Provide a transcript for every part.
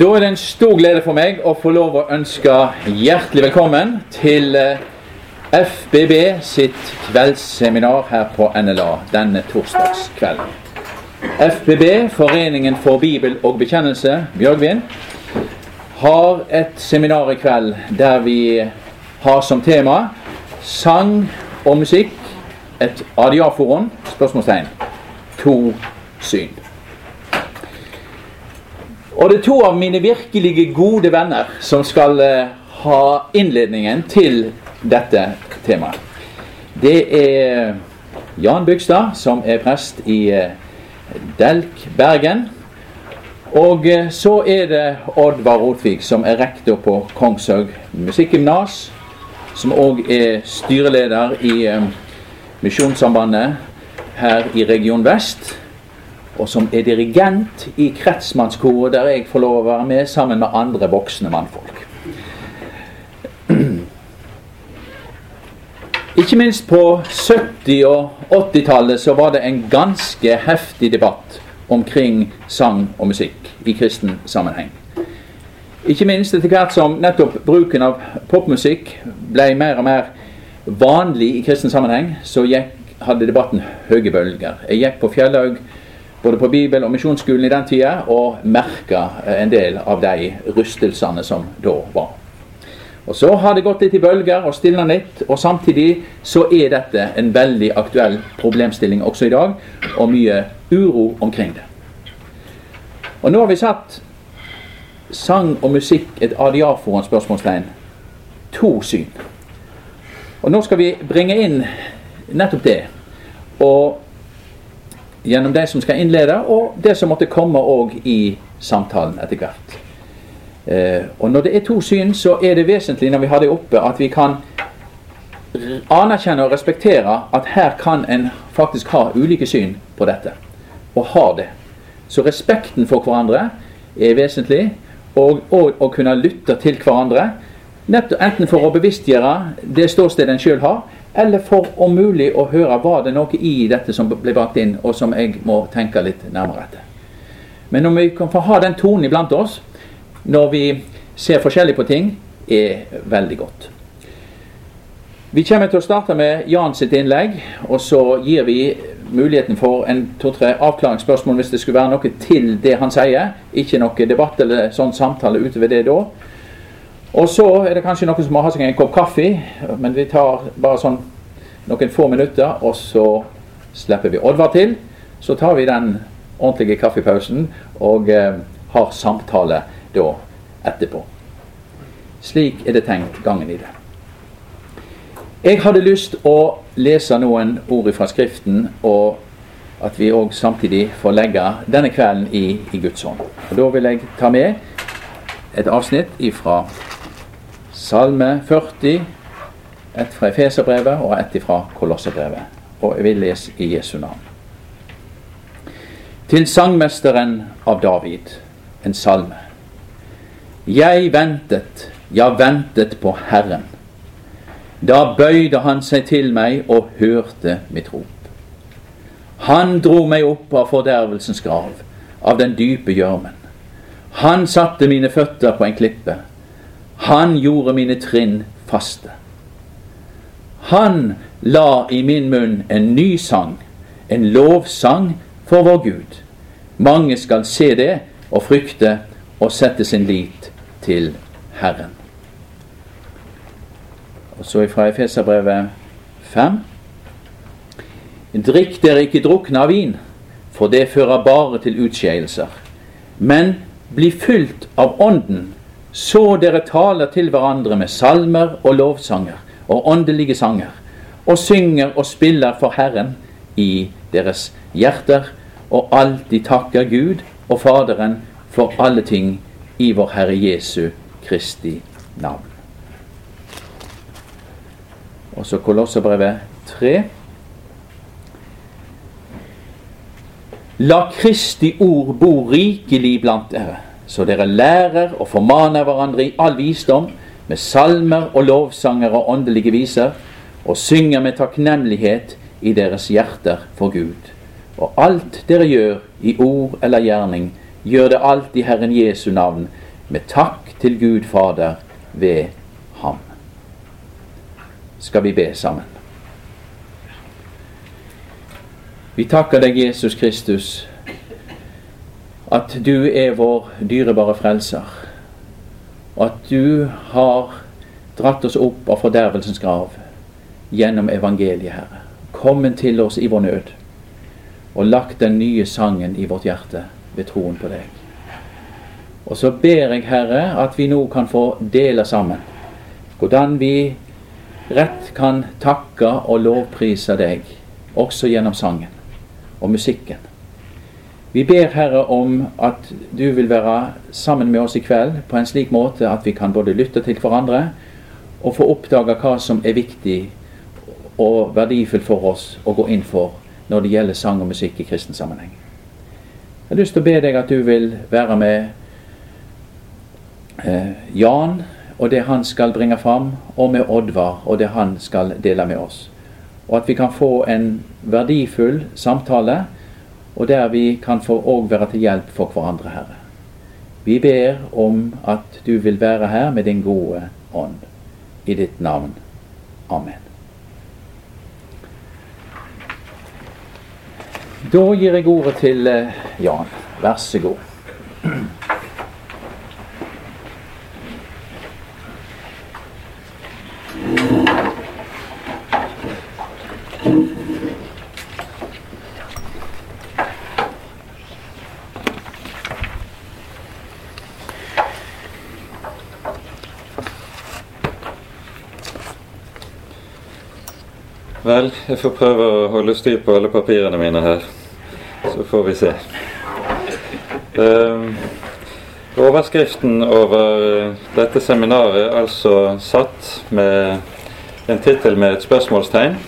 Da er det en stor glede for meg å få lov å ønske hjertelig velkommen til eh, FBB sitt kveldsseminar her på NLA denne torsdagskvelden. FBB, Foreningen for bibel og bekjennelse, Bjørgvin, har et seminar i kveld der vi har som tema sang og musikk, et adiaforon, spørsmålstegn, to syn. Og det er to av mine virkelige gode venner som skal uh, ha innledningen til dette temaet. Det er Jan Bygstad, som er prest i uh, Delk Bergen. Og uh, så er det Oddvar Rotvik, som er rektor på Kongshaug musikkgymnas. Som òg er styreleder i Misjonssambandet her i Region Vest og som er dirigent i kretsmannskoret, der jeg får lov å være med sammen med andre voksne mannfolk. Ikke minst på 70- og 80-tallet så var det en ganske heftig debatt omkring sang og musikk i kristen sammenheng. Ikke minst etter hvert som nettopp bruken av popmusikk ble mer og mer vanlig i kristen sammenheng, så gikk, hadde debatten høye bølger. Jeg gikk på Fjellhaug både på Bibel- og Misjonsskolen i den tida, og merka eh, en del av de rystelsene som da var. Og Så har det gått litt i bølger og stilna litt, og samtidig så er dette en veldig aktuell problemstilling også i dag, og mye uro omkring det. Og nå har vi satt sang og musikk et adiaforan spørsmålstegn. To syn. Og nå skal vi bringe inn nettopp det. Og gjennom de som skal innlede, og det som måtte komme òg i samtalen etter hvert. Eh, og Når det er to syn, så er det vesentlig når vi har det oppe, at vi kan anerkjenne og respektere at her kan en faktisk ha ulike syn på dette. Og har det. Så respekten for hverandre er vesentlig. Og, og å kunne lytte til hverandre. Enten for å bevisstgjøre det ståstedet en sjøl har, eller for om mulig å høre var det noe i dette som ble bakt inn, og som jeg må tenke litt nærmere etter. Men om vi kan få ha den tonen iblant oss når vi ser forskjellig på ting, er veldig godt. Vi kommer til å starte med Jan sitt innlegg, og så gir vi muligheten for en to-tre avklaringsspørsmål hvis det skulle være noe til det han sier. Ikke noe debatt eller sånn samtale utover det da. Og så er det kanskje noen som må ha seg en kopp kaffe, men vi tar bare sånn noen få minutter, og så slipper vi Oddvar til. Så tar vi den ordentlige kaffepausen og eh, har samtale da etterpå. Slik er det tenkt gangen i det. Jeg hadde lyst å lese noen ord fra Skriften, og at vi òg samtidig får legge denne kvelden i, i Guds hånd. Og Da vil jeg ta med et avsnitt ifra Salme 40, ett fra Efeserbrevet og ett fra Kolosserbrevet. Og jeg vil lese i Jesu navn. Til sangmesteren av David, en salme. Jeg ventet, ja, ventet på Herren. Da bøyde han seg til meg og hørte mitt rop. Han dro meg opp av fordervelsens grav, av den dype gjørmen. Han satte mine føtter på en klippe han gjorde mine trinn faste. Han la i min munn en ny sang, en lovsang for vår Gud. Mange skal se det og frykte og sette sin lit til Herren. Og så ifra Efeserbrevet 5. Drikk dere ikke drukne av vin, for det fører bare til utskeielser. Men bli fylt av Ånden, så dere taler til hverandre med salmer og lovsanger og åndelige sanger, og synger og spiller for Herren i deres hjerter, og alltid takker Gud og Faderen for alle ting i vår Herre Jesu Kristi navn. Og så Kolosserbrevet 3. La Kristi ord bo rikelig blant dere så dere lærer og formaner hverandre i all visdom, med salmer og lovsanger og åndelige viser, og synger med takknemlighet i deres hjerter for Gud. Og alt dere gjør i ord eller gjerning, gjør det alt i Herren Jesu navn, med takk til Gud Fader ved Ham. Skal vi be sammen? Vi takker deg, Jesus Kristus, at du er vår dyrebare frelser, og at du har dratt oss opp av fordervelsens grav gjennom evangeliet, Herre. Kommet til oss i vår nød og lagt den nye sangen i vårt hjerte ved troen på deg. Og så ber jeg, Herre, at vi nå kan få dele sammen hvordan vi rett kan takke og lovprise deg, også gjennom sangen og musikken. Vi ber Herre om at du vil være sammen med oss i kveld på en slik måte at vi kan både lytte til hverandre og få oppdage hva som er viktig og verdifullt for oss å gå inn for når det gjelder sang og musikk i kristen sammenheng. Jeg har lyst til å be deg at du vil være med eh, Jan og det han skal bringe fram, og med Oddvar og det han skal dele med oss og at vi kan få en verdifull samtale, og der vi kan òg være til hjelp for hverandre, Herre. Vi ber om at du vil være her med din gode ånd. I ditt navn. Amen. Da gir jeg ordet til eh, Jan. Vær så god. Vel, jeg får prøve å holde styr på alle papirene mine her. Så får vi se. Um, overskriften over eh, dette seminaret er altså satt med en tittel med et spørsmålstegn.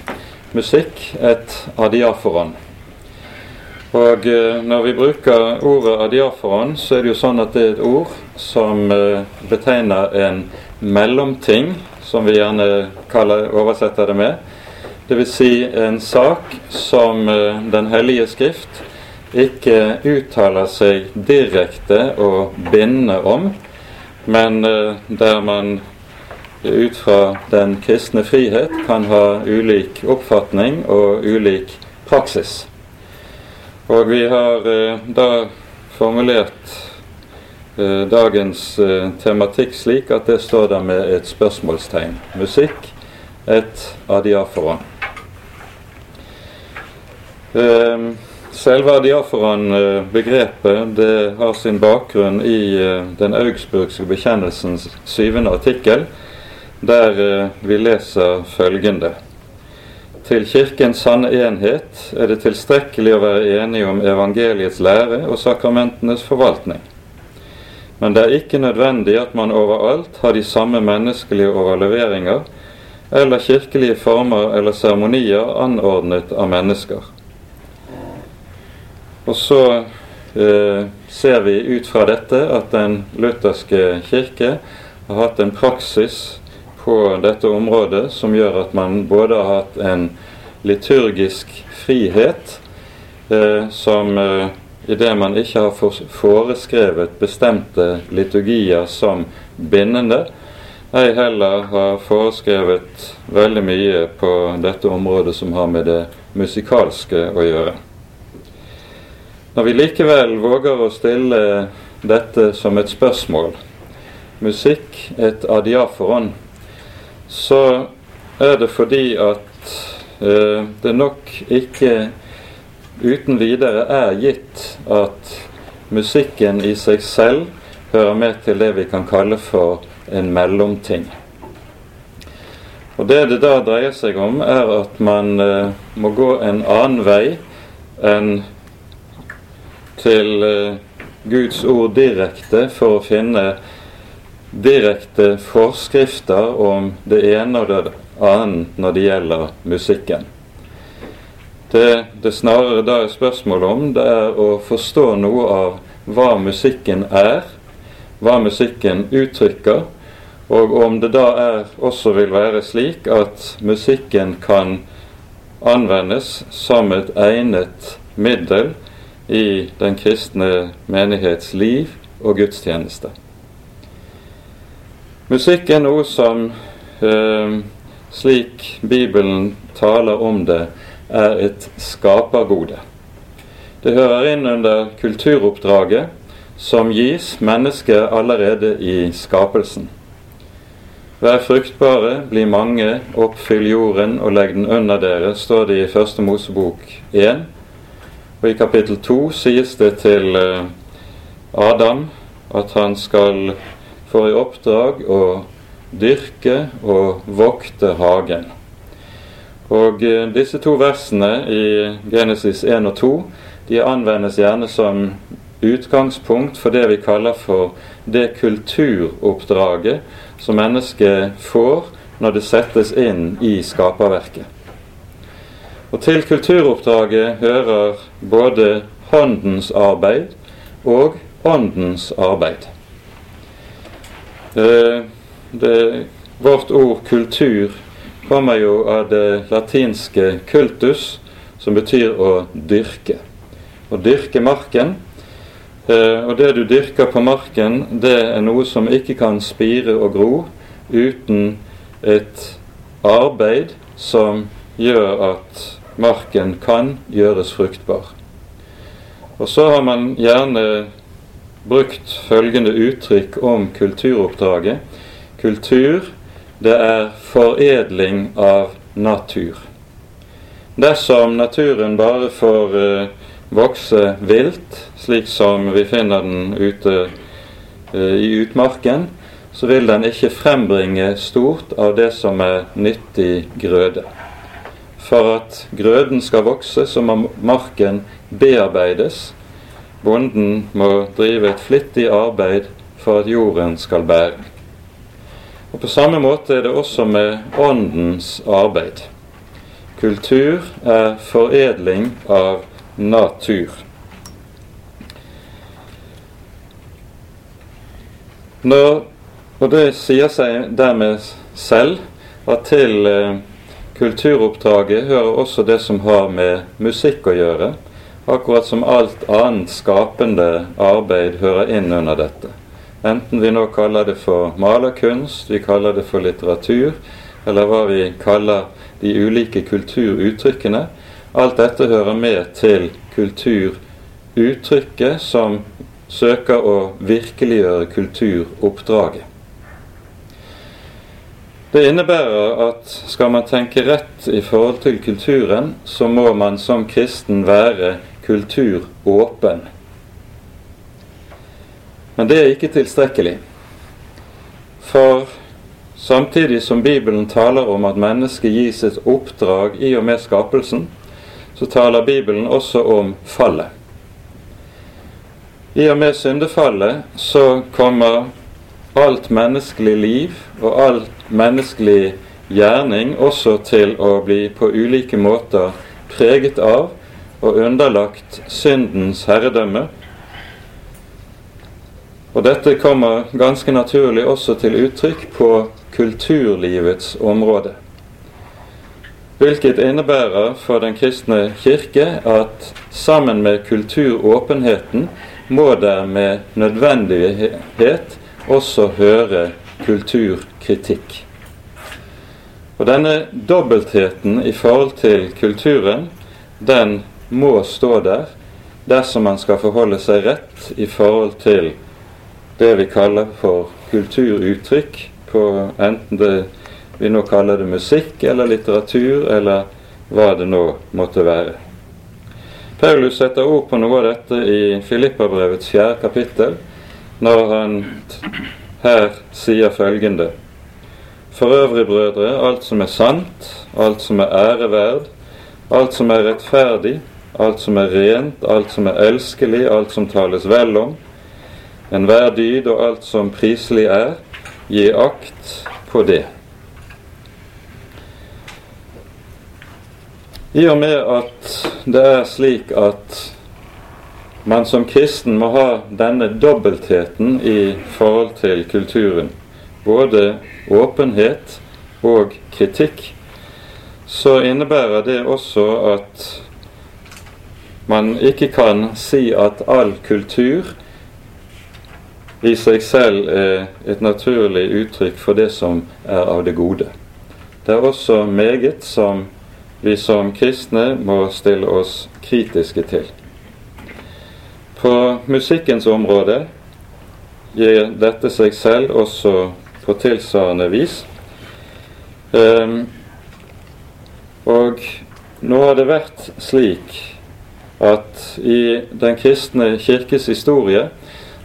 'Musikk et adiaforon'. Og uh, når vi bruker ordet adiaforon, så er det jo sånn at det er et ord som uh, betegner en mellomting, som vi gjerne kaller, oversetter det med Dvs. Si en sak som eh, Den hellige skrift ikke uttaler seg direkte og bindende om, men eh, der man ut fra den kristne frihet kan ha ulik oppfatning og ulik praksis. Og vi har eh, da formulert dagens tematikk slik at det står der med et spørsmålstegn. Musikk, et adiaforon. Ehm, selve diaforan-begrepet det har sin bakgrunn i eh, den augsburgske bekjennelsens syvende artikkel, der eh, vi leser følgende. Til Kirkens sanne enhet er det tilstrekkelig å være enige om evangeliets lære og sakramentenes forvaltning. Men det er ikke nødvendig at man overalt har de samme menneskelige overleveringer eller kirkelige former eller seremonier anordnet av mennesker. Og så eh, ser vi ut fra dette at den lutherske kirke har hatt en praksis på dette området som gjør at man både har hatt en liturgisk frihet, eh, som eh, idet man ikke har foreskrevet bestemte liturgier som bindende, ei heller har foreskrevet veldig mye på dette området som har med det musikalske å gjøre. Når vi likevel våger å stille dette som et spørsmål, musikk et adiaforon, så er det fordi at eh, det nok ikke uten videre er gitt at musikken i seg selv hører med til det vi kan kalle for en mellomting. Og Det det da dreier seg om, er at man eh, må gå en annen vei enn til eh, Guds ord direkte for å finne direkte forskrifter om det ene og det annet når det gjelder musikken. Det det snarere da er spørsmål om, det er å forstå noe av hva musikken er, hva musikken uttrykker, og om det da er, også vil være slik at musikken kan anvendes som et egnet middel i den kristne menighets liv og gudstjeneste. Musikk er noe som, eh, slik Bibelen taler om det, er et skapergode. Det hører inn under kulturoppdraget som gis mennesket allerede i skapelsen. Vær fruktbare, bli mange, oppfyll jorden og legg den under dere, står det i Første Mosebok 1. Og i kapittel 2 sies det til eh, Adam at han skal få i oppdrag å dyrke og vokte hagen. Og eh, disse to versene i Genesis 1 og 2 de anvendes gjerne som utgangspunkt for det vi kaller for det kulturoppdraget som mennesket får når det settes inn i skaperverket. Og til kulturoppdraget hører både håndens arbeid og åndens arbeid. Det, det, vårt ord kultur kommer jo av det latinske cultus, som betyr å dyrke. Å dyrke marken Eh, og det du dyrker på marken, det er noe som ikke kan spire og gro uten et arbeid som gjør at marken kan gjøres fruktbar. Og så har man gjerne brukt følgende uttrykk om kulturoppdraget. Kultur, det er foredling av natur. Dersom naturen bare får eh, vokse vilt, slik som vi finner den ute eh, i utmarken, så vil den ikke frembringe stort av det som er nyttig grøde. For at grøden skal vokse, så må marken bearbeides. Bonden må drive et flittig arbeid for at jorden skal bære. Og På samme måte er det også med åndens arbeid. Kultur er foredling av natur. Når, og det sier seg dermed selv at til eh, kulturoppdraget hører også det som har med musikk å gjøre, akkurat som alt annet skapende arbeid hører inn under dette. Enten vi nå kaller det for malerkunst, vi kaller det for litteratur, eller hva vi kaller de ulike kulturuttrykkene, Alt dette hører med til kulturuttrykket som søker å virkeliggjøre kulturoppdraget. Det innebærer at skal man tenke rett i forhold til kulturen, så må man som kristen være kulturåpen. Men det er ikke tilstrekkelig. For samtidig som Bibelen taler om at mennesket gis et oppdrag i og med skapelsen, så taler Bibelen også om fallet. I og med syndefallet så kommer alt menneskelig liv og alt menneskelig gjerning også til å bli på ulike måter preget av og underlagt syndens herredømme. Og dette kommer ganske naturlig også til uttrykk på kulturlivets område. Hvilket innebærer for den kristne kirke at sammen med kulturåpenheten må det med nødvendighet også høre kulturkritikk. Og denne dobbeltheten i forhold til kulturen, den må stå der dersom man skal forholde seg rett i forhold til det vi kaller for kulturuttrykk, på enten det vi nå kaller det musikk eller litteratur eller hva det nå måtte være. Paulus setter ord på noe av dette i Filippabrevets fjerde kapittel, når han her sier følgende For øvrig, brødre, alt som er sant, alt som er æreverd, alt som er rettferdig, alt som er rent, alt som er elskelig, alt som tales vel om, enhver dyd og alt som priselig er, gi akt på det. I og med at det er slik at man som kristen må ha denne dobbeltheten i forhold til kulturen, både åpenhet og kritikk, så innebærer det også at man ikke kan si at all kultur i seg selv er et naturlig uttrykk for det som er av det gode. Det er også meget som vi som kristne må stille oss kritiske til. På musikkens område gir dette seg selv også på tilsvarende vis. Um, og nå har det vært slik at i Den kristne kirkes historie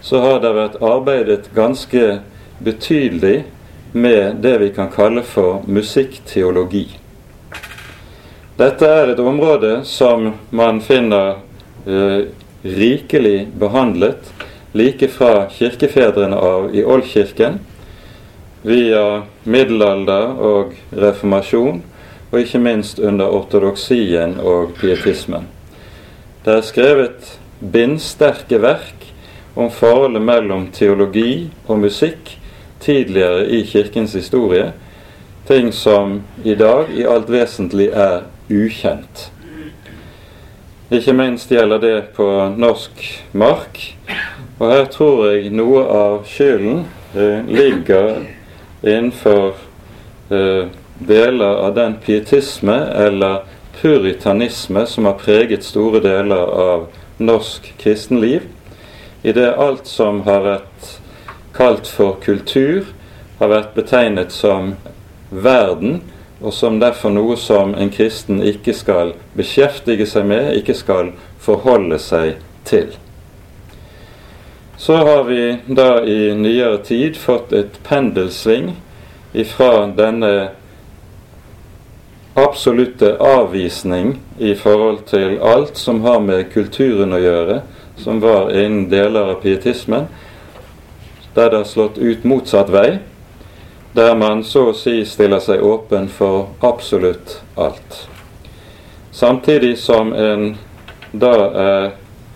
så har det vært arbeidet ganske betydelig med det vi kan kalle for musikkteologi. Dette er et område som man finner eh, rikelig behandlet like fra kirkefedrene av i Oldkirken, via middelalder og reformasjon, og ikke minst under ortodoksien og pietismen. Det er skrevet bindsterke verk om forholdet mellom teologi og musikk tidligere i Kirkens historie, ting som i dag i alt vesentlig er ukjent. Ikke minst gjelder det på norsk mark. Og her tror jeg noe av skylden eh, ligger innenfor eh, deler av den pietisme eller puritanisme som har preget store deler av norsk kristenliv, i det alt som har vært kalt for kultur, har vært betegnet som verden, og som derfor noe som en kristen ikke skal beskjeftige seg med, ikke skal forholde seg til. Så har vi da i nyere tid fått et pendelsving ifra denne absolutte avvisning i forhold til alt som har med kulturen å gjøre, som var innen deler av pietismen, der det har slått ut motsatt vei, der man så å si stiller seg åpen for absolutt alt. Samtidig som en da er,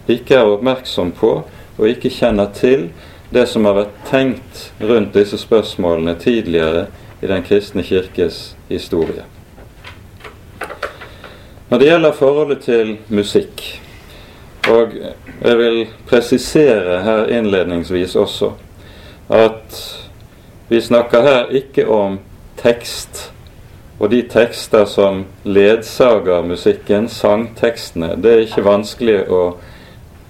ikke er oppmerksom på og ikke kjenner til det som har vært tenkt rundt disse spørsmålene tidligere i Den kristne kirkes historie. Når det gjelder forholdet til musikk, og jeg vil presisere her innledningsvis også at vi snakker her ikke om tekst og de tekster som ledsager musikken, sangtekstene. Det er ikke vanskelig å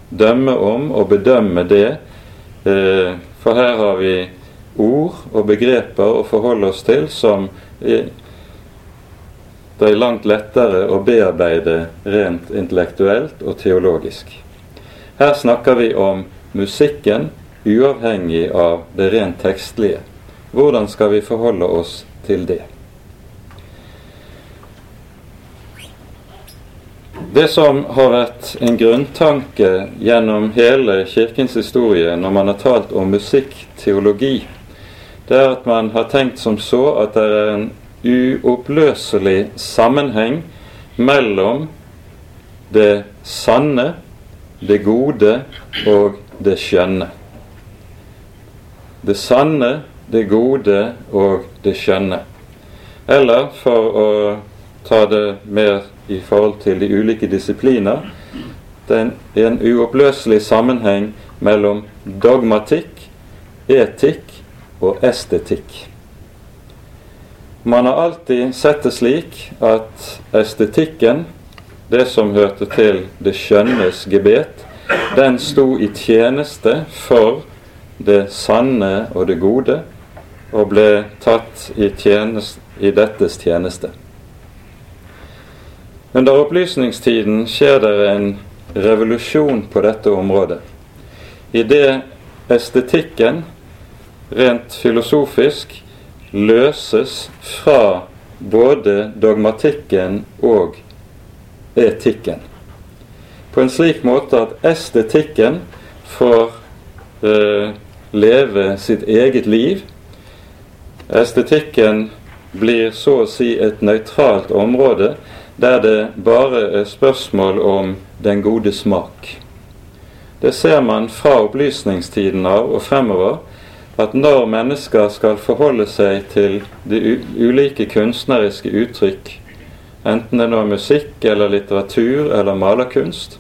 dømme om og bedømme det, eh, for her har vi ord og begreper å forholde oss til som det er langt lettere å bearbeide rent intellektuelt og teologisk. Her snakker vi om musikken uavhengig av det rent tekstlige. Hvordan skal vi forholde oss til det? Det som har vært en grunntanke gjennom hele Kirkens historie når man har talt om musikkteologi, det er at man har tenkt som så at det er en uoppløselig sammenheng mellom det sanne, det gode og det skjønne. Det sanne, det gode og det skjønne. Eller for å ta det mer i forhold til de ulike disipliner det er en uoppløselig sammenheng mellom dogmatikk, etikk og estetikk. Man har alltid sett det slik at estetikken, det som hørte til det skjønnes gebet, den sto i tjeneste for det sanne og det gode, og ble tatt i, tjenest, i dettes tjeneste. Under opplysningstiden skjer det en revolusjon på dette området. I det estetikken, rent filosofisk, løses fra både dogmatikken og etikken. På en slik måte at estetikken får eh, leve sitt eget liv. Estetikken blir så å si et nøytralt område der det bare er spørsmål om den gode smak. Det ser man fra opplysningstiden av og fremover at når mennesker skal forholde seg til de ulike kunstneriske uttrykk, enten det nå er musikk eller litteratur eller malerkunst,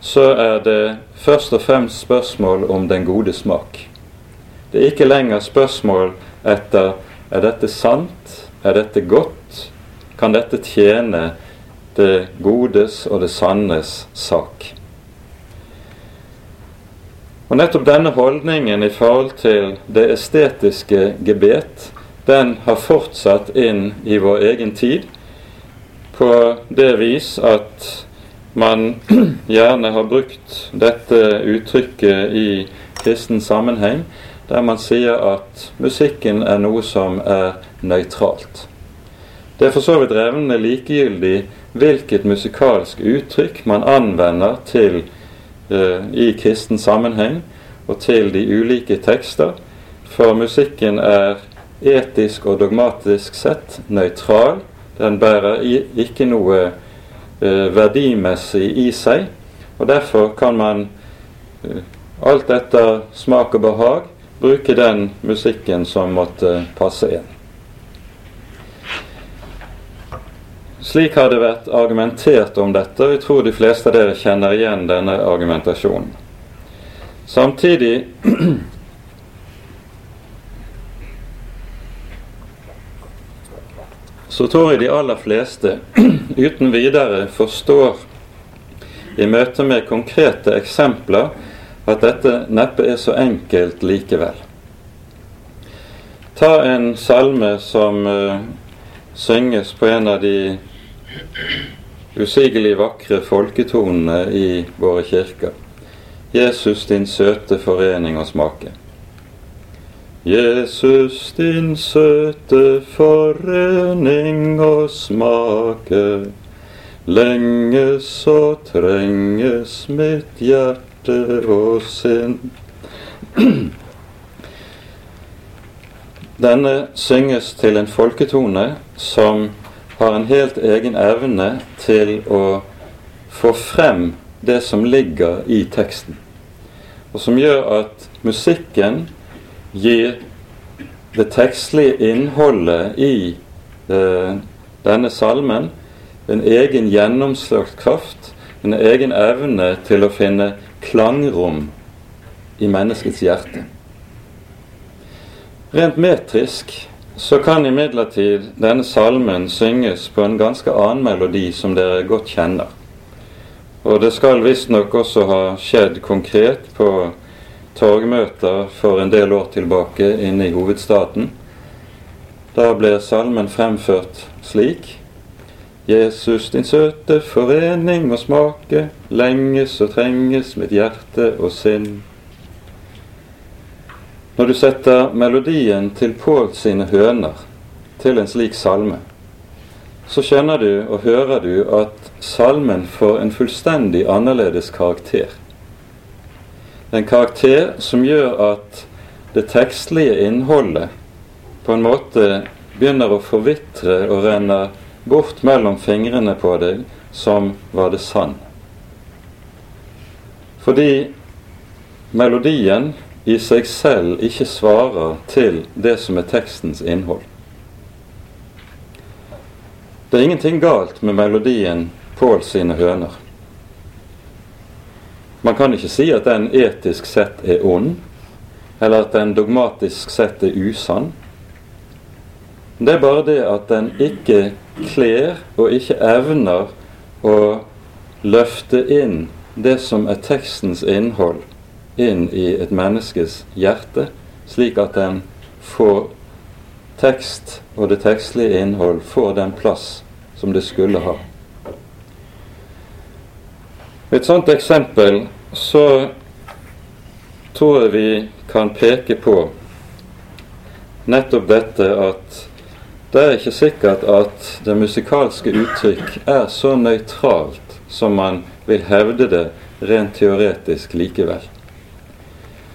så er det først og fremst spørsmål om den gode smak. Det er ikke lenger spørsmål etter er dette sant, er dette godt, kan dette tjene det godes og det sannes sak. Og Nettopp denne holdningen i forhold til det estetiske gebet, den har fortsatt inn i vår egen tid på det vis at man gjerne har brukt dette uttrykket i kristen sammenheng, der man sier at musikken er noe som er nøytralt. Det er for så vidt revnende likegyldig hvilket musikalsk uttrykk man anvender til, eh, i kristen sammenheng og til de ulike tekster, for musikken er etisk og dogmatisk sett nøytral. Den bærer ikke noe Eh, verdimessig i seg. Og derfor kan man eh, alt etter smak og behag bruke den musikken som måtte passe inn. Slik har det vært argumentert om dette, og jeg tror de fleste av dere kjenner igjen denne argumentasjonen. Samtidig så tror jeg de aller fleste uten videre forstår i møte med konkrete eksempler at dette neppe er så enkelt likevel. Ta en salme som uh, synges på en av de usigelig vakre folketonene i våre kirker. Jesus, din søte forening og smake. Jesus, din søte forening og smake. Lenge så trenges mitt hjerte og sinn. Denne synges til en folketone som har en helt egen evne til å få frem det som ligger i teksten, og som gjør at musikken gir det tekstlige innholdet i eh, denne salmen en egen gjennomslagskraft, en egen evne til å finne klangrom i menneskets hjerte. Rent metrisk så kan imidlertid denne salmen synges på en ganske annen melodi som dere godt kjenner. Og det skal visstnok også ha skjedd konkret på torgmøter for en del år tilbake inne i hovedstaten. Da ble salmen fremført slik Jesus, din søte forening må smake, lenges og trenges mitt hjerte og sinn. Når du setter melodien til Pål sine høner til en slik salme, så skjønner du og hører du at salmen får en fullstendig annerledes karakter. En karakter som gjør at det tekstlige innholdet på en måte begynner å forvitre og renner bort mellom fingrene på deg som var det sann. Fordi melodien i seg selv ikke svarer til det som er tekstens innhold. Det er ingenting galt med melodien Pål sine høner. Man kan ikke si at den etisk sett er ond, eller at den dogmatisk sett er usann. Det er bare det at den ikke kler og ikke evner å løfte inn det som er tekstens innhold, inn i et menneskes hjerte, slik at den får tekst og det tekstlige innhold får den plass som det skulle ha. Et sånt eksempel så tror jeg vi kan peke på nettopp dette at det er ikke sikkert at det musikalske uttrykk er så nøytralt som man vil hevde det rent teoretisk likevel.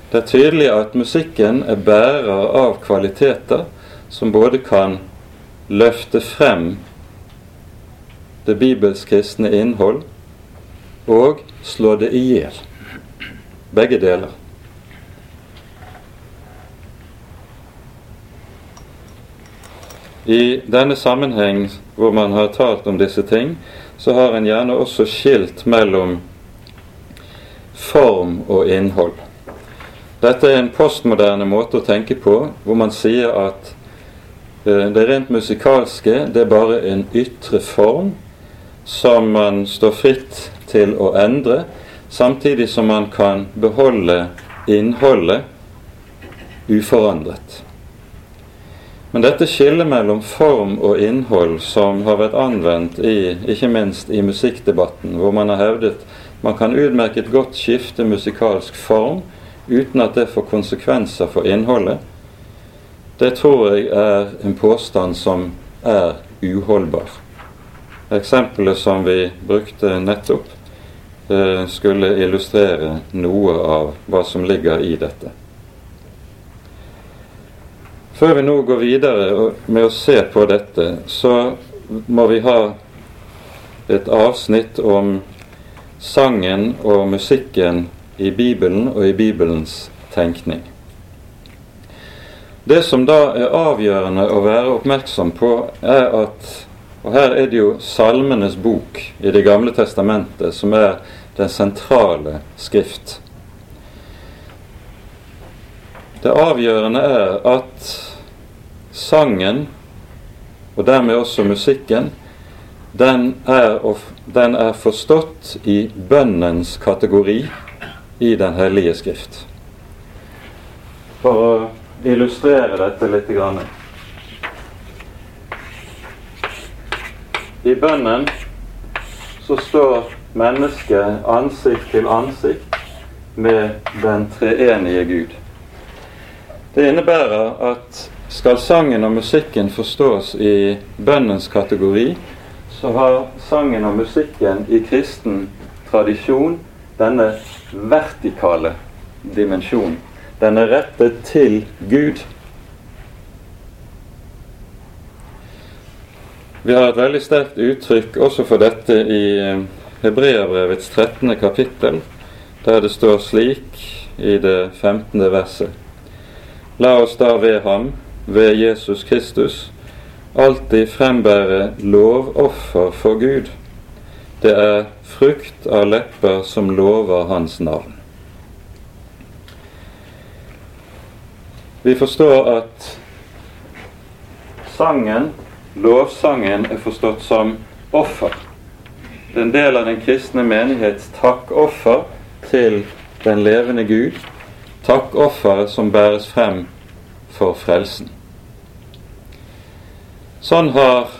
Det er tydelig at musikken er bærer av kvaliteter som både kan løfte frem det bibelsk-kristne innhold og slå det i hjel. Begge deler. I denne sammenheng hvor man har talt om disse ting, så har en gjerne også skilt mellom form og innhold. Dette er en postmoderne måte å tenke på, hvor man sier at eh, det rent musikalske det er bare en ytre form som man står fritt til å endre, samtidig som man kan beholde innholdet uforandret. Men dette skillet mellom form og innhold som har vært anvendt i, ikke minst i musikkdebatten, hvor man har hevdet man kan utmerket godt skifte musikalsk form uten at det får konsekvenser for innholdet, det tror jeg er en påstand som er uholdbar. Eksempelet som vi brukte nettopp, eh, skulle illustrere noe av hva som ligger i dette. Før vi nå går videre med å se på dette, så må vi ha et avsnitt om sangen og musikken i Bibelen og i Bibelens tenkning. Det som da er avgjørende å være oppmerksom på, er at Og her er det jo Salmenes bok i Det gamle testamentet som er den sentrale skrift. Det avgjørende er at sangen, og dermed også musikken, den er, den er forstått i bønnens kategori i Den hellige skrift. For å illustrere dette litt grann. I bønnen så står mennesket ansikt til ansikt med den treenige Gud. Det innebærer at skal sangen og musikken forstås i bønnens kategori, så har sangen og musikken i kristen tradisjon denne vertikale dimensjonen. Den er rettet til Gud. Vi har et veldig sterkt uttrykk også for dette i eh, Hebreabrevets 13. kapittel, der det står slik i det 15. verset. La oss da ved ham ved Jesus Kristus alltid frembære lovoffer for Gud. Det er frukt av lepper som lover Hans navn. Vi forstår at sangen, lovsangen, er forstått som offer. Det er en del av den kristne menighets takkoffer til den levende Gud. Takkofferet som bæres frem for frelsen. Sånn har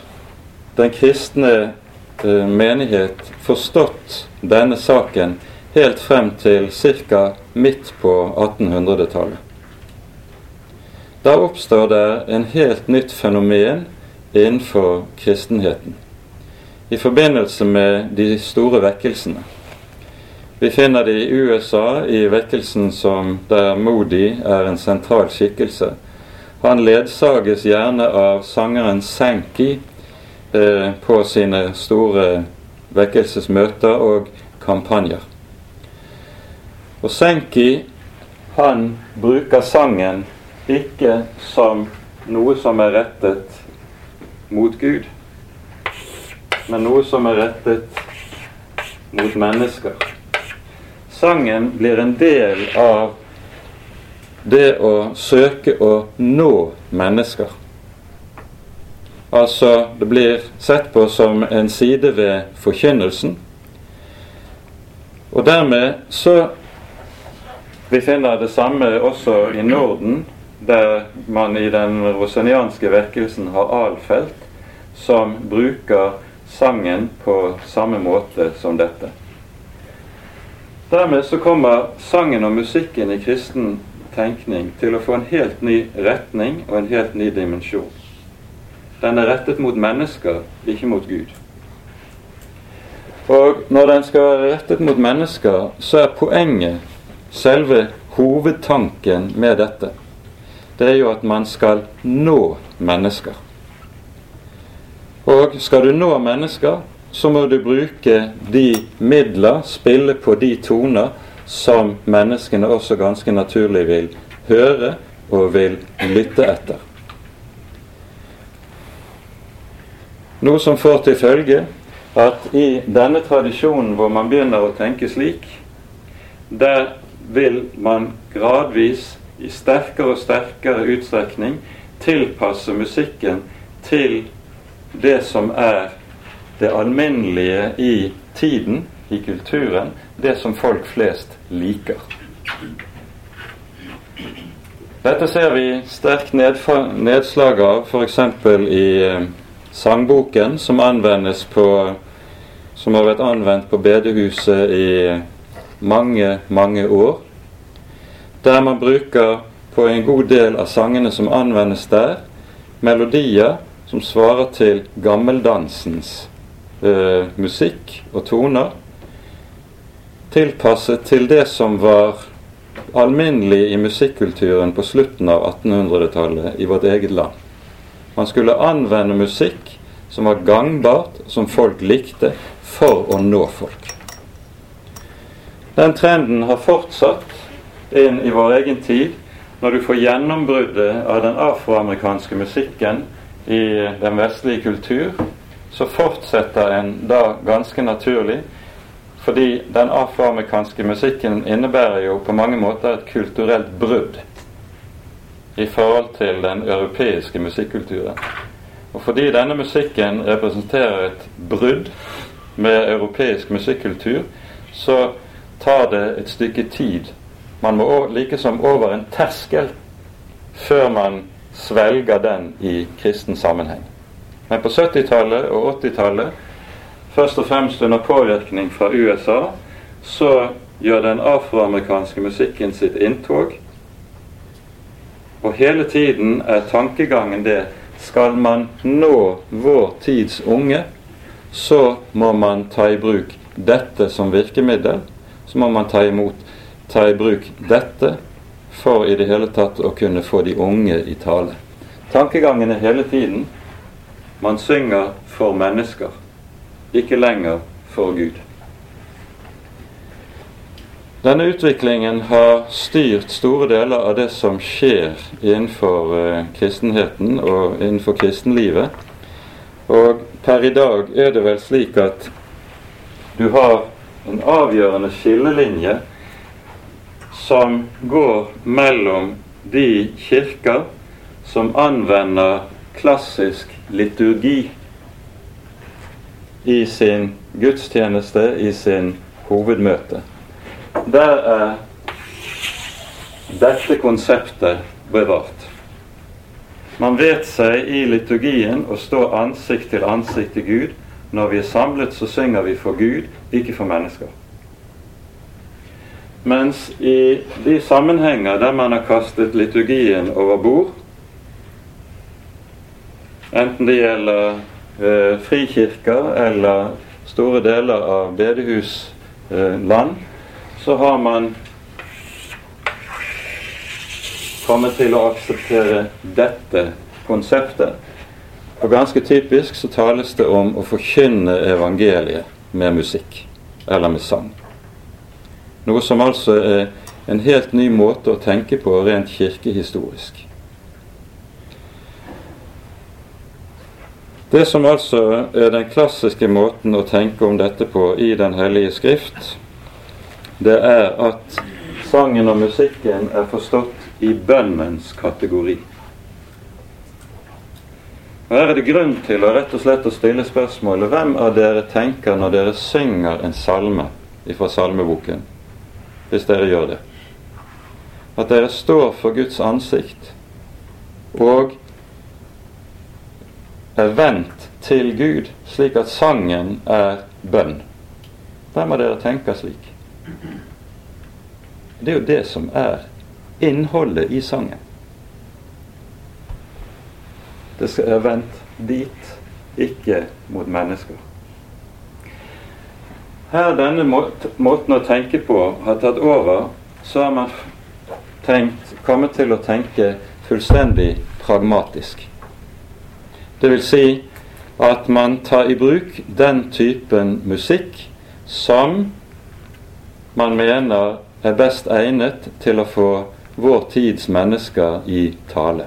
den kristne eh, menighet forstått denne saken helt frem til ca. midt på 1800-tallet. Da oppstår det en helt nytt fenomen innenfor kristenheten i forbindelse med de store vekkelsene. Vi finner det i USA, i vekkelsen som der Modi er en sentral skikkelse. Han ledsages gjerne av sangeren Senki eh, på sine store vekkelsesmøter og kampanjer. Og Senki han bruker sangen ikke som noe som er rettet mot Gud, men noe som er rettet mot mennesker sangen blir en del av det å søke å nå mennesker. Altså, det blir sett på som en side ved forkynnelsen. Og dermed så Vi finner det samme også i Norden, der man i den rosenianske vekkelsen har Alfelt, som bruker sangen på samme måte som dette. Dermed så kommer sangen og musikken i kristen tenkning til å få en helt ny retning og en helt ny dimensjon. Den er rettet mot mennesker, ikke mot Gud. Og når den skal være rettet mot mennesker, så er poenget, selve hovedtanken med dette, det er jo at man skal nå mennesker. Og skal du nå mennesker, så må du bruke de midler, spille på de toner som menneskene også ganske naturlig vil høre og vil lytte etter. Noe som får til følge at i denne tradisjonen hvor man begynner å tenke slik, der vil man gradvis i sterkere og sterkere utstrekning tilpasse musikken til det som er det alminnelige i tiden, i kulturen, det som folk flest liker. Dette ser vi sterkt nedslag av f.eks. i eh, sangboken, som på som har vært anvendt på bedehuset i mange, mange år. Der man bruker på en god del av sangene som anvendes der, melodier som svarer til gammeldansens eh, musikk og toner, tilpasset til det som var alminnelig i musikkulturen på slutten av 1800-tallet i vårt eget land. Man skulle anvende musikk som var gangbart, som folk likte, for å nå folk. Den trenden har fortsatt inn i vår egen tid når du får gjennombruddet av den afroamerikanske musikken i den vestlige kultur, så fortsetter en da ganske naturlig fordi den afroamerikanske musikken innebærer jo på mange måter et kulturelt brudd i forhold til den europeiske musikkulturen. Og fordi denne musikken representerer et brudd med europeisk musikkultur, så tar det et stykke tid. Man må likesom over en terskel før man svelger den i kristen sammenheng. Men på 70-tallet og 80-tallet, først og fremst under påvirkning fra USA, så gjør den afroamerikanske musikken sitt inntog. Og hele tiden er tankegangen det skal man nå vår tids unge, så må man ta i bruk dette som virkemiddel. Så må man ta, imot, ta i bruk dette for i det hele tatt å kunne få de unge i tale. Tankegangen er hele tiden man synger for mennesker, ikke lenger for Gud. Denne utviklingen har styrt store deler av det som skjer innenfor uh, kristenheten og innenfor kristenlivet. Og per i dag er det vel slik at du har en avgjørende skillelinje som går mellom de kirker som anvender klassisk liturgi i sin gudstjeneste, i sin hovedmøte. Der er dette konseptet bevart. Man vet seg i liturgien å stå ansikt til ansikt til Gud. Når vi er samlet, så synger vi for Gud, ikke for mennesker. Mens i de sammenhenger der man har kastet liturgien over bord, enten det gjelder eh, frikirker eller store deler av bedehusland, eh, så har man kommet til å akseptere dette konseptet. Og ganske typisk så tales det om å forkynne evangeliet med musikk eller med sang. Noe som altså er en helt ny måte å tenke på rent kirkehistorisk. Det som altså er den klassiske måten å tenke om dette på i Den hellige skrift, det er at sangen og musikken er forstått i bønnens kategori. Og Her er det grunn til å rett og slett å stille spørsmålet hvem av dere tenker når dere synger en salme fra salmeboken, hvis dere gjør det? At dere står for Guds ansikt og er vendt til Gud, slik at sangen er bønn. Hvem av dere tenker slik? Det er jo det som er innholdet i sangen. Det være vendt dit, ikke mot mennesker. Her denne måten å tenke på har tatt over, så har man tenkt, kommet til å tenke fullstendig pragmatisk. Vil si at man tar i bruk den typen musikk som man mener er best egnet til å få vår tids mennesker i tale.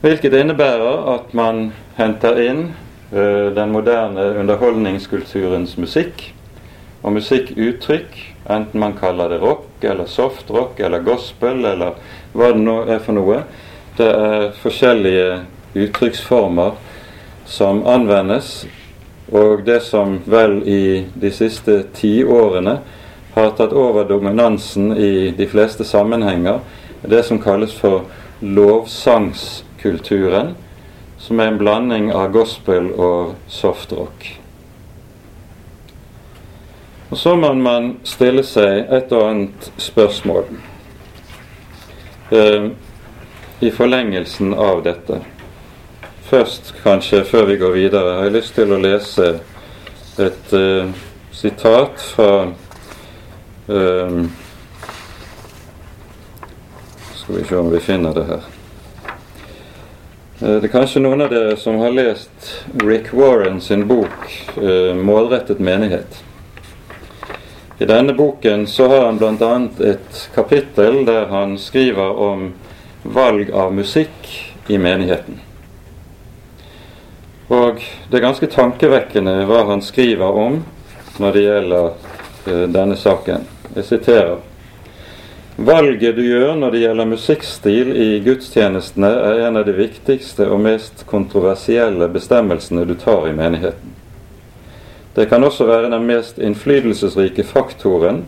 Hvilket innebærer at man henter inn ø, den moderne underholdningskulturens musikk og musikkuttrykk enten man kaller det rock eller softrock eller gospel eller hva det nå er for noe. Det er forskjellige uttrykksformer som anvendes, og det som vel i de siste tiårene har tatt over dominansen i de fleste sammenhenger, er det som kalles for lovsangskulturen, som er en blanding av gospel og softrock. Og Så må man stille seg et og annet spørsmål eh, i forlengelsen av dette. Først, kanskje, før vi går videre, har jeg lyst til å lese et uh, sitat fra eh, Skal vi se om vi finner det her. Eh, det er kanskje noen av dere som har lest Rick Warren sin bok 'Målrettet menighet'. I denne boken så har han bl.a. et kapittel der han skriver om valg av musikk i menigheten. Og det er ganske tankevekkende hva han skriver om når det gjelder uh, denne saken. Jeg siterer. Valget du gjør når det gjelder musikkstil i gudstjenestene, er en av de viktigste og mest kontroversielle bestemmelsene du tar i menigheten. Det kan også være den mest innflytelsesrike faktoren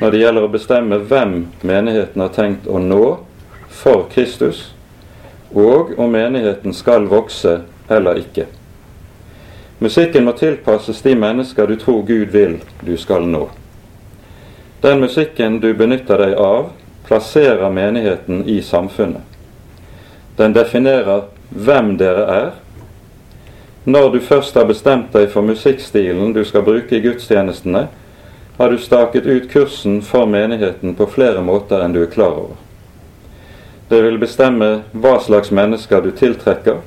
når det gjelder å bestemme hvem menigheten har tenkt å nå for Kristus, og om menigheten skal vokse eller ikke. Musikken må tilpasses de mennesker du tror Gud vil du skal nå. Den musikken du benytter deg av, plasserer menigheten i samfunnet. Den definerer hvem dere er, når du først har bestemt deg for musikkstilen du skal bruke i gudstjenestene, har du staket ut kursen for menigheten på flere måter enn du er klar over. Det vil bestemme hva slags mennesker du tiltrekker,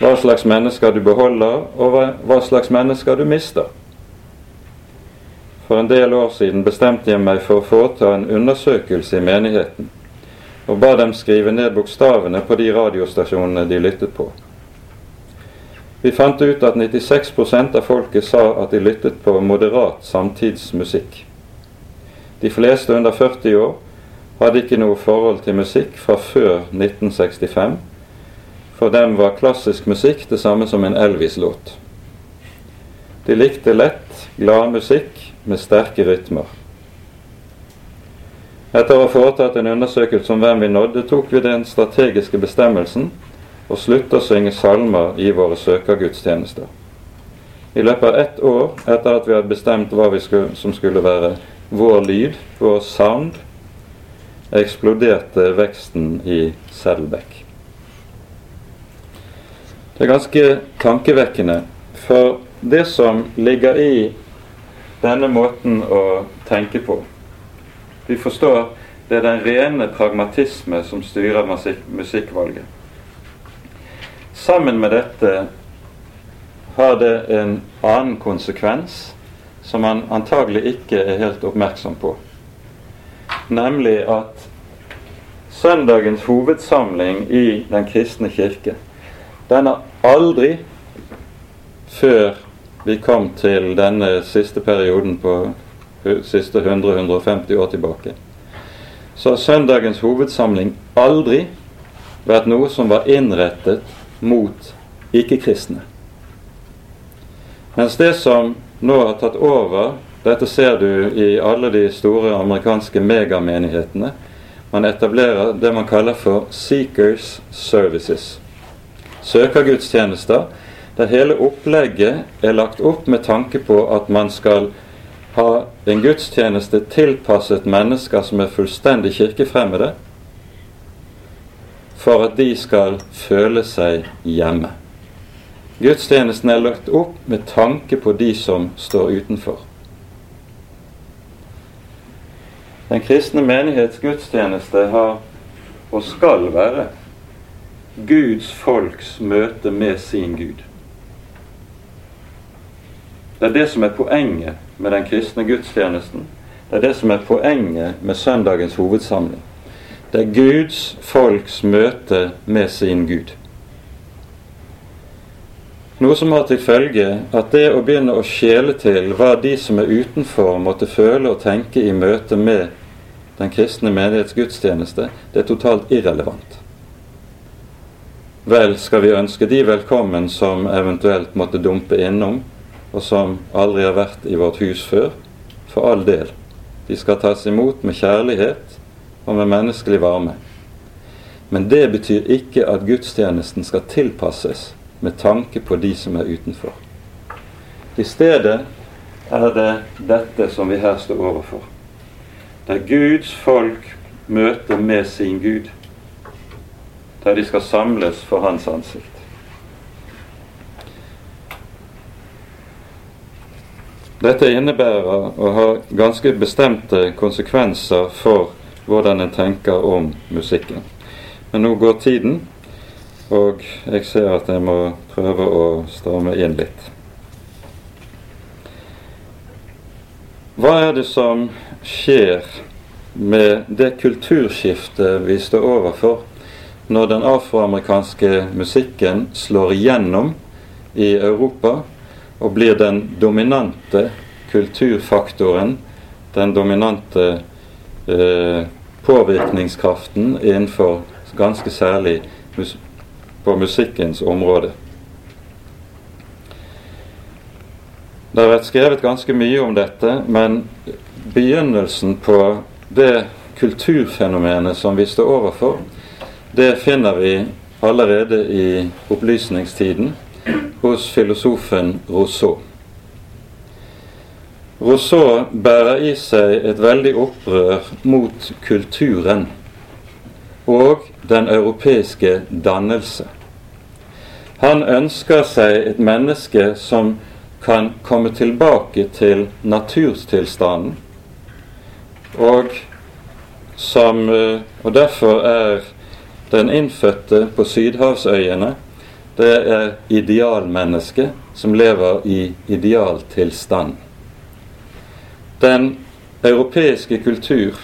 hva slags mennesker du beholder, og hva slags mennesker du mister. For en del år siden bestemte jeg meg for å foreta en undersøkelse i menigheten, og ba dem skrive ned bokstavene på de radiostasjonene de lyttet på. Vi fant ut at 96% av folket sa at de lyttet på moderat samtidsmusikk. De fleste under 40 år hadde ikke noe forhold til musikk fra før 1965. For dem var klassisk musikk det samme som en Elvis-låt. De likte lett, glad musikk med sterke rytmer. Etter å ha foretatt en undersøkelse om hvem vi nådde, tok vi den strategiske bestemmelsen og slutte å synge salmer i våre søkergudstjenester. I løpet av ett år etter at vi hadde bestemt hva skulle, som skulle være vår lyd, vår sound, eksploderte veksten i Saddleback. Det er ganske tankevekkende, for det som ligger i denne måten å tenke på Vi forstår det er den rene pragmatisme som styrer musikkvalget. Sammen med dette har det en annen konsekvens som man antagelig ikke er helt oppmerksom på. Nemlig at søndagens hovedsamling i Den kristne kirke, den har aldri før vi kom til denne siste perioden på siste 100-150 år tilbake, så har søndagens hovedsamling aldri vært noe som var innrettet mot ikke-kristne. Mens det som nå har tatt over Dette ser du i alle de store amerikanske megamenighetene. Man etablerer det man kaller for Seekers Services. Søkergudstjenester der hele opplegget er lagt opp med tanke på at man skal ha en gudstjeneste tilpasset mennesker som er fullstendig kirkefremmede, for at de skal føle seg hjemme. Gudstjenesten er lagt opp med tanke på de som står utenfor. Den kristne menighets gudstjeneste har, og skal være, Guds folks møte med sin Gud. Det er det som er poenget med den kristne gudstjenesten. Det er det som er poenget med søndagens hovedsamling. Det er Guds folks møte med sin Gud. Noe som har til følge at det å begynne å skjele til hva de som er utenfor, måtte føle og tenke i møte med den kristne menighets gudstjeneste, det er totalt irrelevant. Vel skal vi ønske de velkommen som eventuelt måtte dumpe innom, og som aldri har vært i vårt hus før, for all del. De skal tas imot med kjærlighet og med menneskelig varme. Men det betyr ikke at gudstjenesten skal tilpasses med tanke på de som er utenfor. I stedet er det dette som vi her står overfor. Det er Guds folk møter med sin Gud, der de skal samles for Hans ansikt. Dette innebærer å ha ganske bestemte konsekvenser for hvordan en tenker om musikken. Men nå går tiden, og jeg ser at jeg må prøve å stramme inn litt. Hva er det som skjer med det kulturskiftet vi står overfor når den afroamerikanske musikken slår igjennom i Europa og blir den dominante kulturfaktoren, den dominante eh, påvirkningskraften innenfor ganske særlig mus på musikkens område. Det har vært skrevet ganske mye om dette, men begynnelsen på det kulturfenomenet som vi står overfor, det finner vi allerede i opplysningstiden hos filosofen Rousseau. Rousseau bærer i seg et veldig opprør mot kulturen og den europeiske dannelse. Han ønsker seg et menneske som kan komme tilbake til naturstilstanden, og som eh, Og derfor er den innfødte på sydhavsøyene det er idealmennesket som lever i idealtilstand. Den europeiske kultur,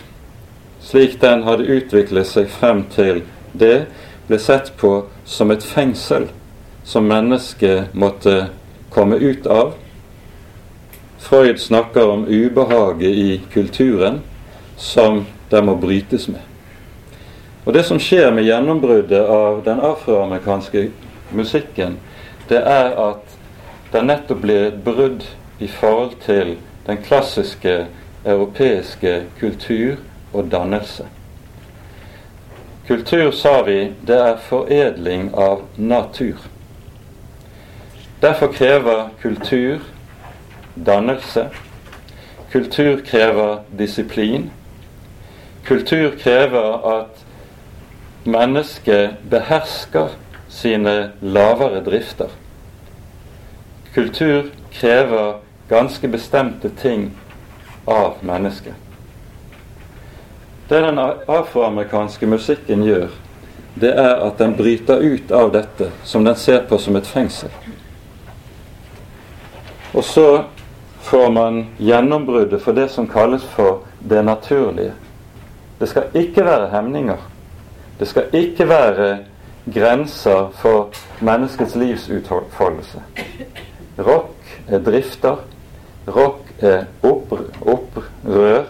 slik den hadde utviklet seg frem til det, ble sett på som et fengsel som mennesket måtte komme ut av. Freud snakker om ubehaget i kulturen som det må brytes med. Og Det som skjer med gjennombruddet av den afroamerikanske musikken, det er at det nettopp blir et brudd i forhold til den klassiske europeiske kultur og dannelse. Kultur, sa vi, det er foredling av natur. Derfor krever kultur dannelse. Kultur krever disiplin. Kultur krever at mennesket behersker sine lavere drifter. Kultur krever ganske bestemte ting av mennesket. Det den afroamerikanske musikken gjør, det er at den bryter ut av dette som den ser på som et fengsel. Og så får man gjennombruddet for det som kalles for det naturlige. Det skal ikke være hemninger. Det skal ikke være grenser for menneskets livsutfoldelse. Rock er drifter. Rock er opprør,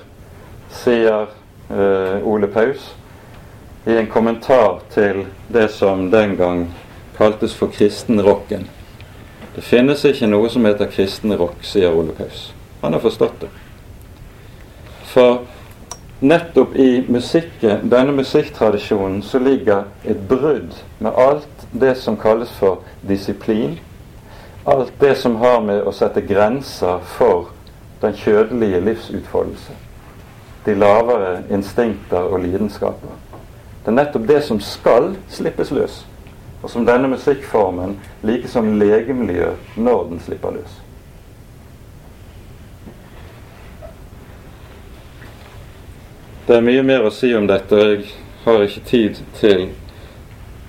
sier eh, Ole Paus i en kommentar til det som den gang kaltes for kristenrocken. Det finnes ikke noe som heter kristen rock, sier Ole Paus. Han har forstått det. For nettopp i musikken, denne musikktradisjonen så ligger et brudd med alt det som kalles for disiplin. Alt det som har med å sette grenser for den kjødelige livsutfoldelse. De lavere instinkter og lidenskaper. Det er nettopp det som skal slippes løs, og som denne musikkformen like som legemliggjør når den slipper løs. Det er mye mer å si om dette, og jeg har ikke tid til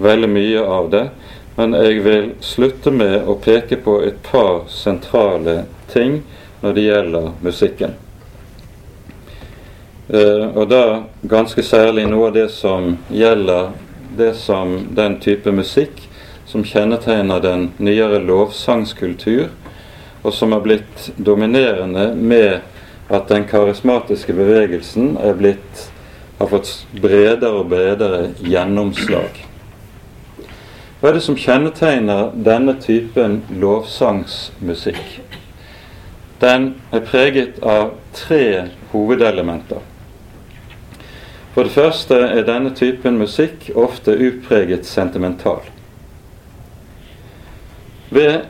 veldig mye av det. Men jeg vil slutte med å peke på et par sentrale ting når det gjelder musikken. Uh, og da ganske særlig noe av det som gjelder det som den type musikk som kjennetegner den nyere lovsangskultur, og som har blitt dominerende med at den karismatiske bevegelsen er blitt, har fått bredere og bredere gjennomslag. Hva er det som kjennetegner denne typen lovsangsmusikk? Den er preget av tre hovedelementer. For det første er denne typen musikk ofte upreget sentimental. Ved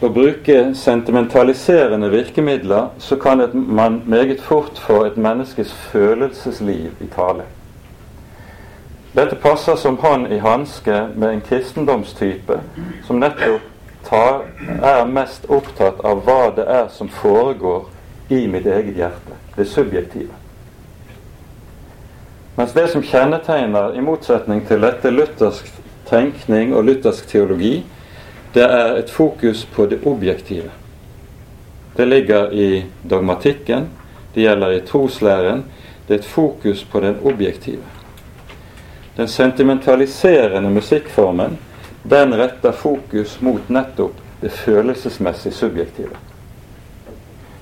å bruke sentimentaliserende virkemidler, så kan et, man meget fort få et menneskes følelsesliv i tale. Dette passer som hånd i hanske med en kristendomstype som nettopp tar, er mest opptatt av hva det er som foregår i mitt eget hjerte. Det subjektive. Mens det som kjennetegner, i motsetning til dette luthersk tenkning og luthersk teologi, det er et fokus på det objektive. Det ligger i dogmatikken, det gjelder i troslæren. Det er et fokus på den objektive. Den sentimentaliserende musikkformen den retter fokus mot nettopp det følelsesmessig subjektive.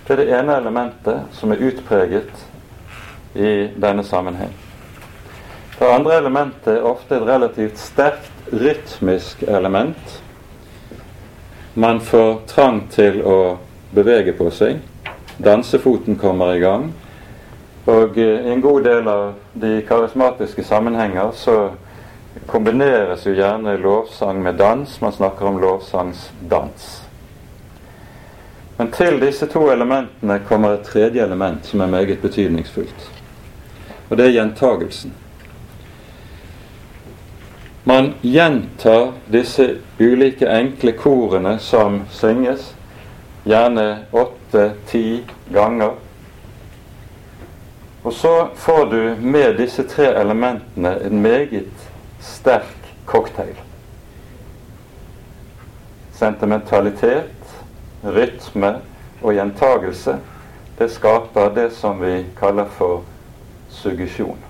Det er det ene elementet som er utpreget i denne sammenheng. Det andre elementet er ofte et relativt sterkt rytmisk element man får trang til å bevege på seg. Dansefoten kommer i gang. Og eh, i en god del av de karismatiske sammenhenger så kombineres jo gjerne lovsang med dans. Man snakker om lovsangsdans. Men til disse to elementene kommer et tredje element som er meget betydningsfullt. Og det er gjentagelsen. Man gjentar disse ulike enkle korene som synges, gjerne åtte-ti ganger. Og så får du med disse tre elementene en meget sterk cocktail. Sentimentalitet, rytme og gjentagelse. Det skaper det som vi kaller for suggesjon.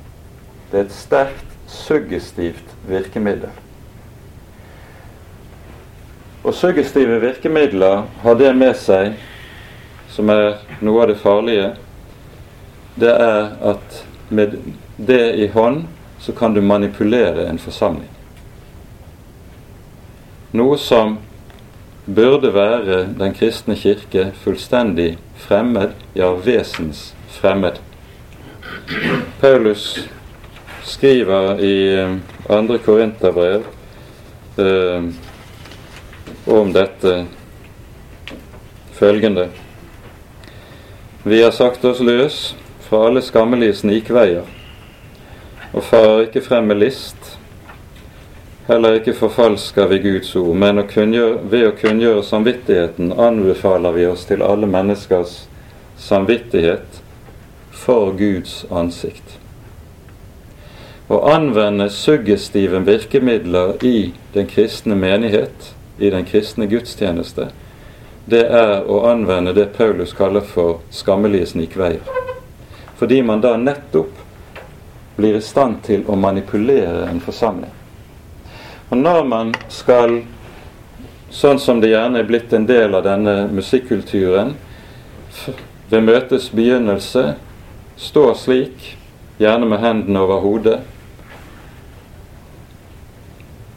Det er et sterkt suggestivt virkemiddel. Og suggestive virkemidler har det med seg, som er noe av det farlige, det er at med det i hånd så kan du manipulere en forsamling. Noe som burde være Den kristne kirke fullstendig fremmed, ja vesens fremmed. Paulus skriver i eh, andre Korinterbrev eh, om dette følgende Vi har sagt oss løs fra alle skammelige snikveier, og farer ikke frem med list. Heller ikke forfalsker vi Guds ord, men å kunngjøre, ved å kunngjøre samvittigheten anbefaler vi oss til alle menneskers samvittighet for Guds ansikt. Å anvende suggestive virkemidler i den kristne menighet, i den kristne gudstjeneste, det er å anvende det Paulus kaller for skammelige snikveier. Fordi man da nettopp blir i stand til å manipulere en forsamling. Og når man skal, sånn som det gjerne er blitt en del av denne musikkulturen, ved møtets begynnelse stå slik, gjerne med hendene over hodet,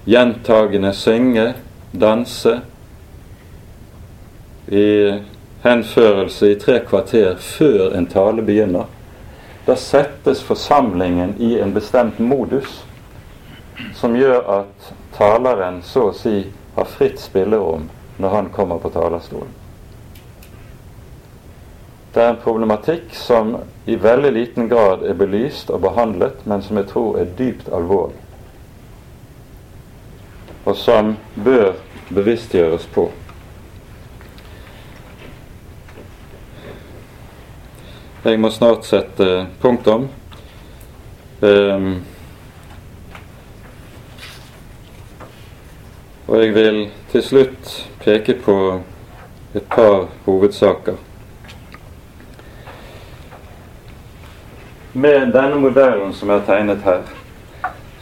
gjentagende synge, danse i henførelse i tre kvarter før en tale begynner. Da settes forsamlingen i en bestemt modus som gjør at taleren så å si har fritt spillerom når han kommer på talerstolen. Det er en problematikk som i veldig liten grad er belyst og behandlet, men som jeg tror er dypt alvorlig og som bør bevisstgjøres på. Jeg må snart sette punktum. Um, og jeg vil til slutt peke på et par hovedsaker. Med denne modellen som er tegnet her,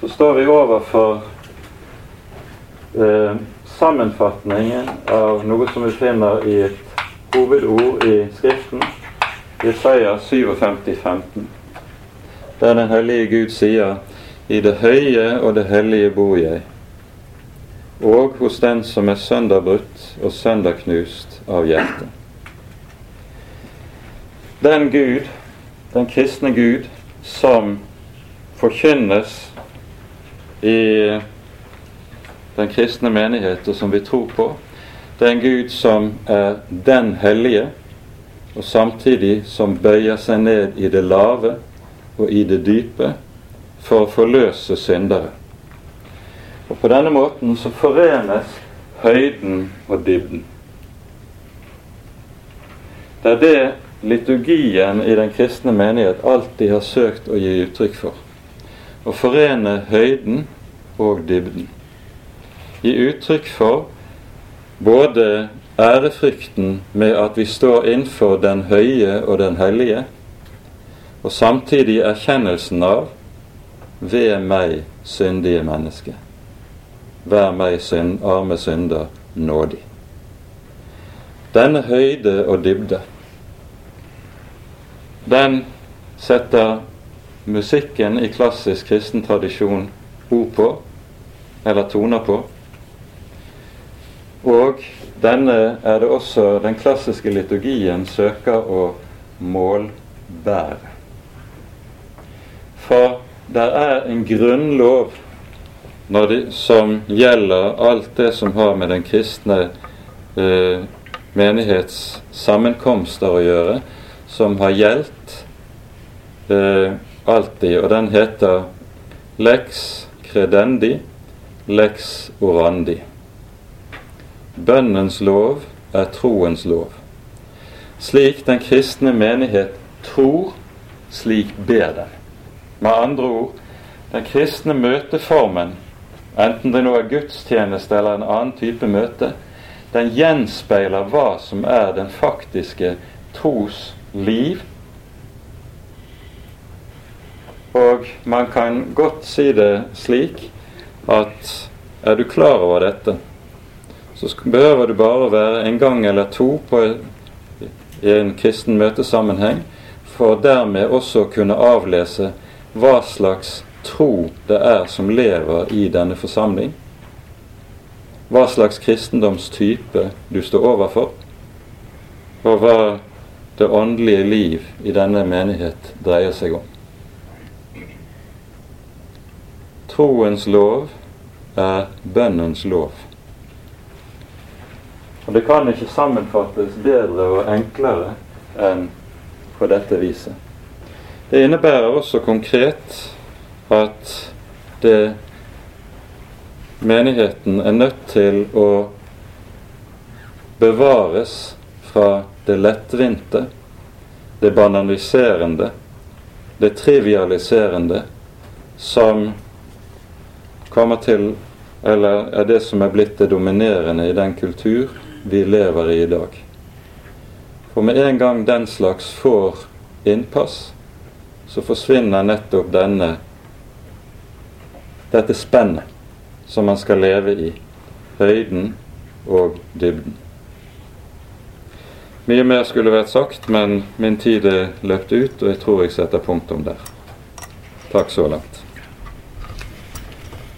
så står vi overfor eh, sammenfatningen av noe som vi finner i et hovedord i Skriften, Jesaja 57, 15, der den hellige Gud sier i det høye og det hellige bor jeg, og hos den som er sønderbrutt og sønderknust av hjertet. Den Gud, den kristne Gud, som forkynnes i den kristne menighet, og som vi tror på, det er en Gud som er den hellige, og samtidig som bøyer seg ned i det lave og i det dype for å forløse syndere. Og På denne måten så forenes høyden og dybden. Det er det liturgien i den kristne menighet alltid har søkt å gi uttrykk for. Å forene høyden og dybden. Gi uttrykk for både ærefrykten med at vi står innenfor den høye og den hellige, og samtidig erkjennelsen av ved meg syndige menneske. Vær meg synd, arme synder nådig. Denne høyde og dybde, den setter musikken i klassisk kristen tradisjon ord på, eller toner på. Og denne er det også den klassiske liturgien søker å målbære. For det er en grunnlov de, som gjelder alt det som har med den kristne eh, menighets sammenkomster å gjøre, som har gjeldt eh, alltid, og den heter lex credendi, lex orandi. Bønnens lov er troens lov. Slik den kristne menighet tror, slik ber den. Med andre ord, den kristne møteformen, enten det nå er gudstjeneste eller en annen type møte, den gjenspeiler hva som er den faktiske tros liv. Og man kan godt si det slik at er du klar over dette, så behøver du bare være en gang eller to på, i en kristen møtesammenheng for dermed også å kunne avlese hva slags tro det er som lever i denne forsamling. Hva slags kristendomstype du står overfor, og hva det åndelige liv i denne menighet dreier seg om. Troens lov er bønnens lov. Og Det kan ikke sammenfattes bedre og enklere enn på dette viset. Det innebærer også konkret at det menigheten er nødt til å bevares fra det lettvinte, det banaliserende, det trivialiserende, som kommer til Eller er det som er blitt det dominerende i den kultur vi lever i i dag. For med en gang den slags får innpass, så forsvinner nettopp denne dette spennet som man skal leve i. Høyden og dybden. Mye mer skulle vært sagt, men min tid er løpt ut, og jeg tror jeg setter punktum der. Takk så langt.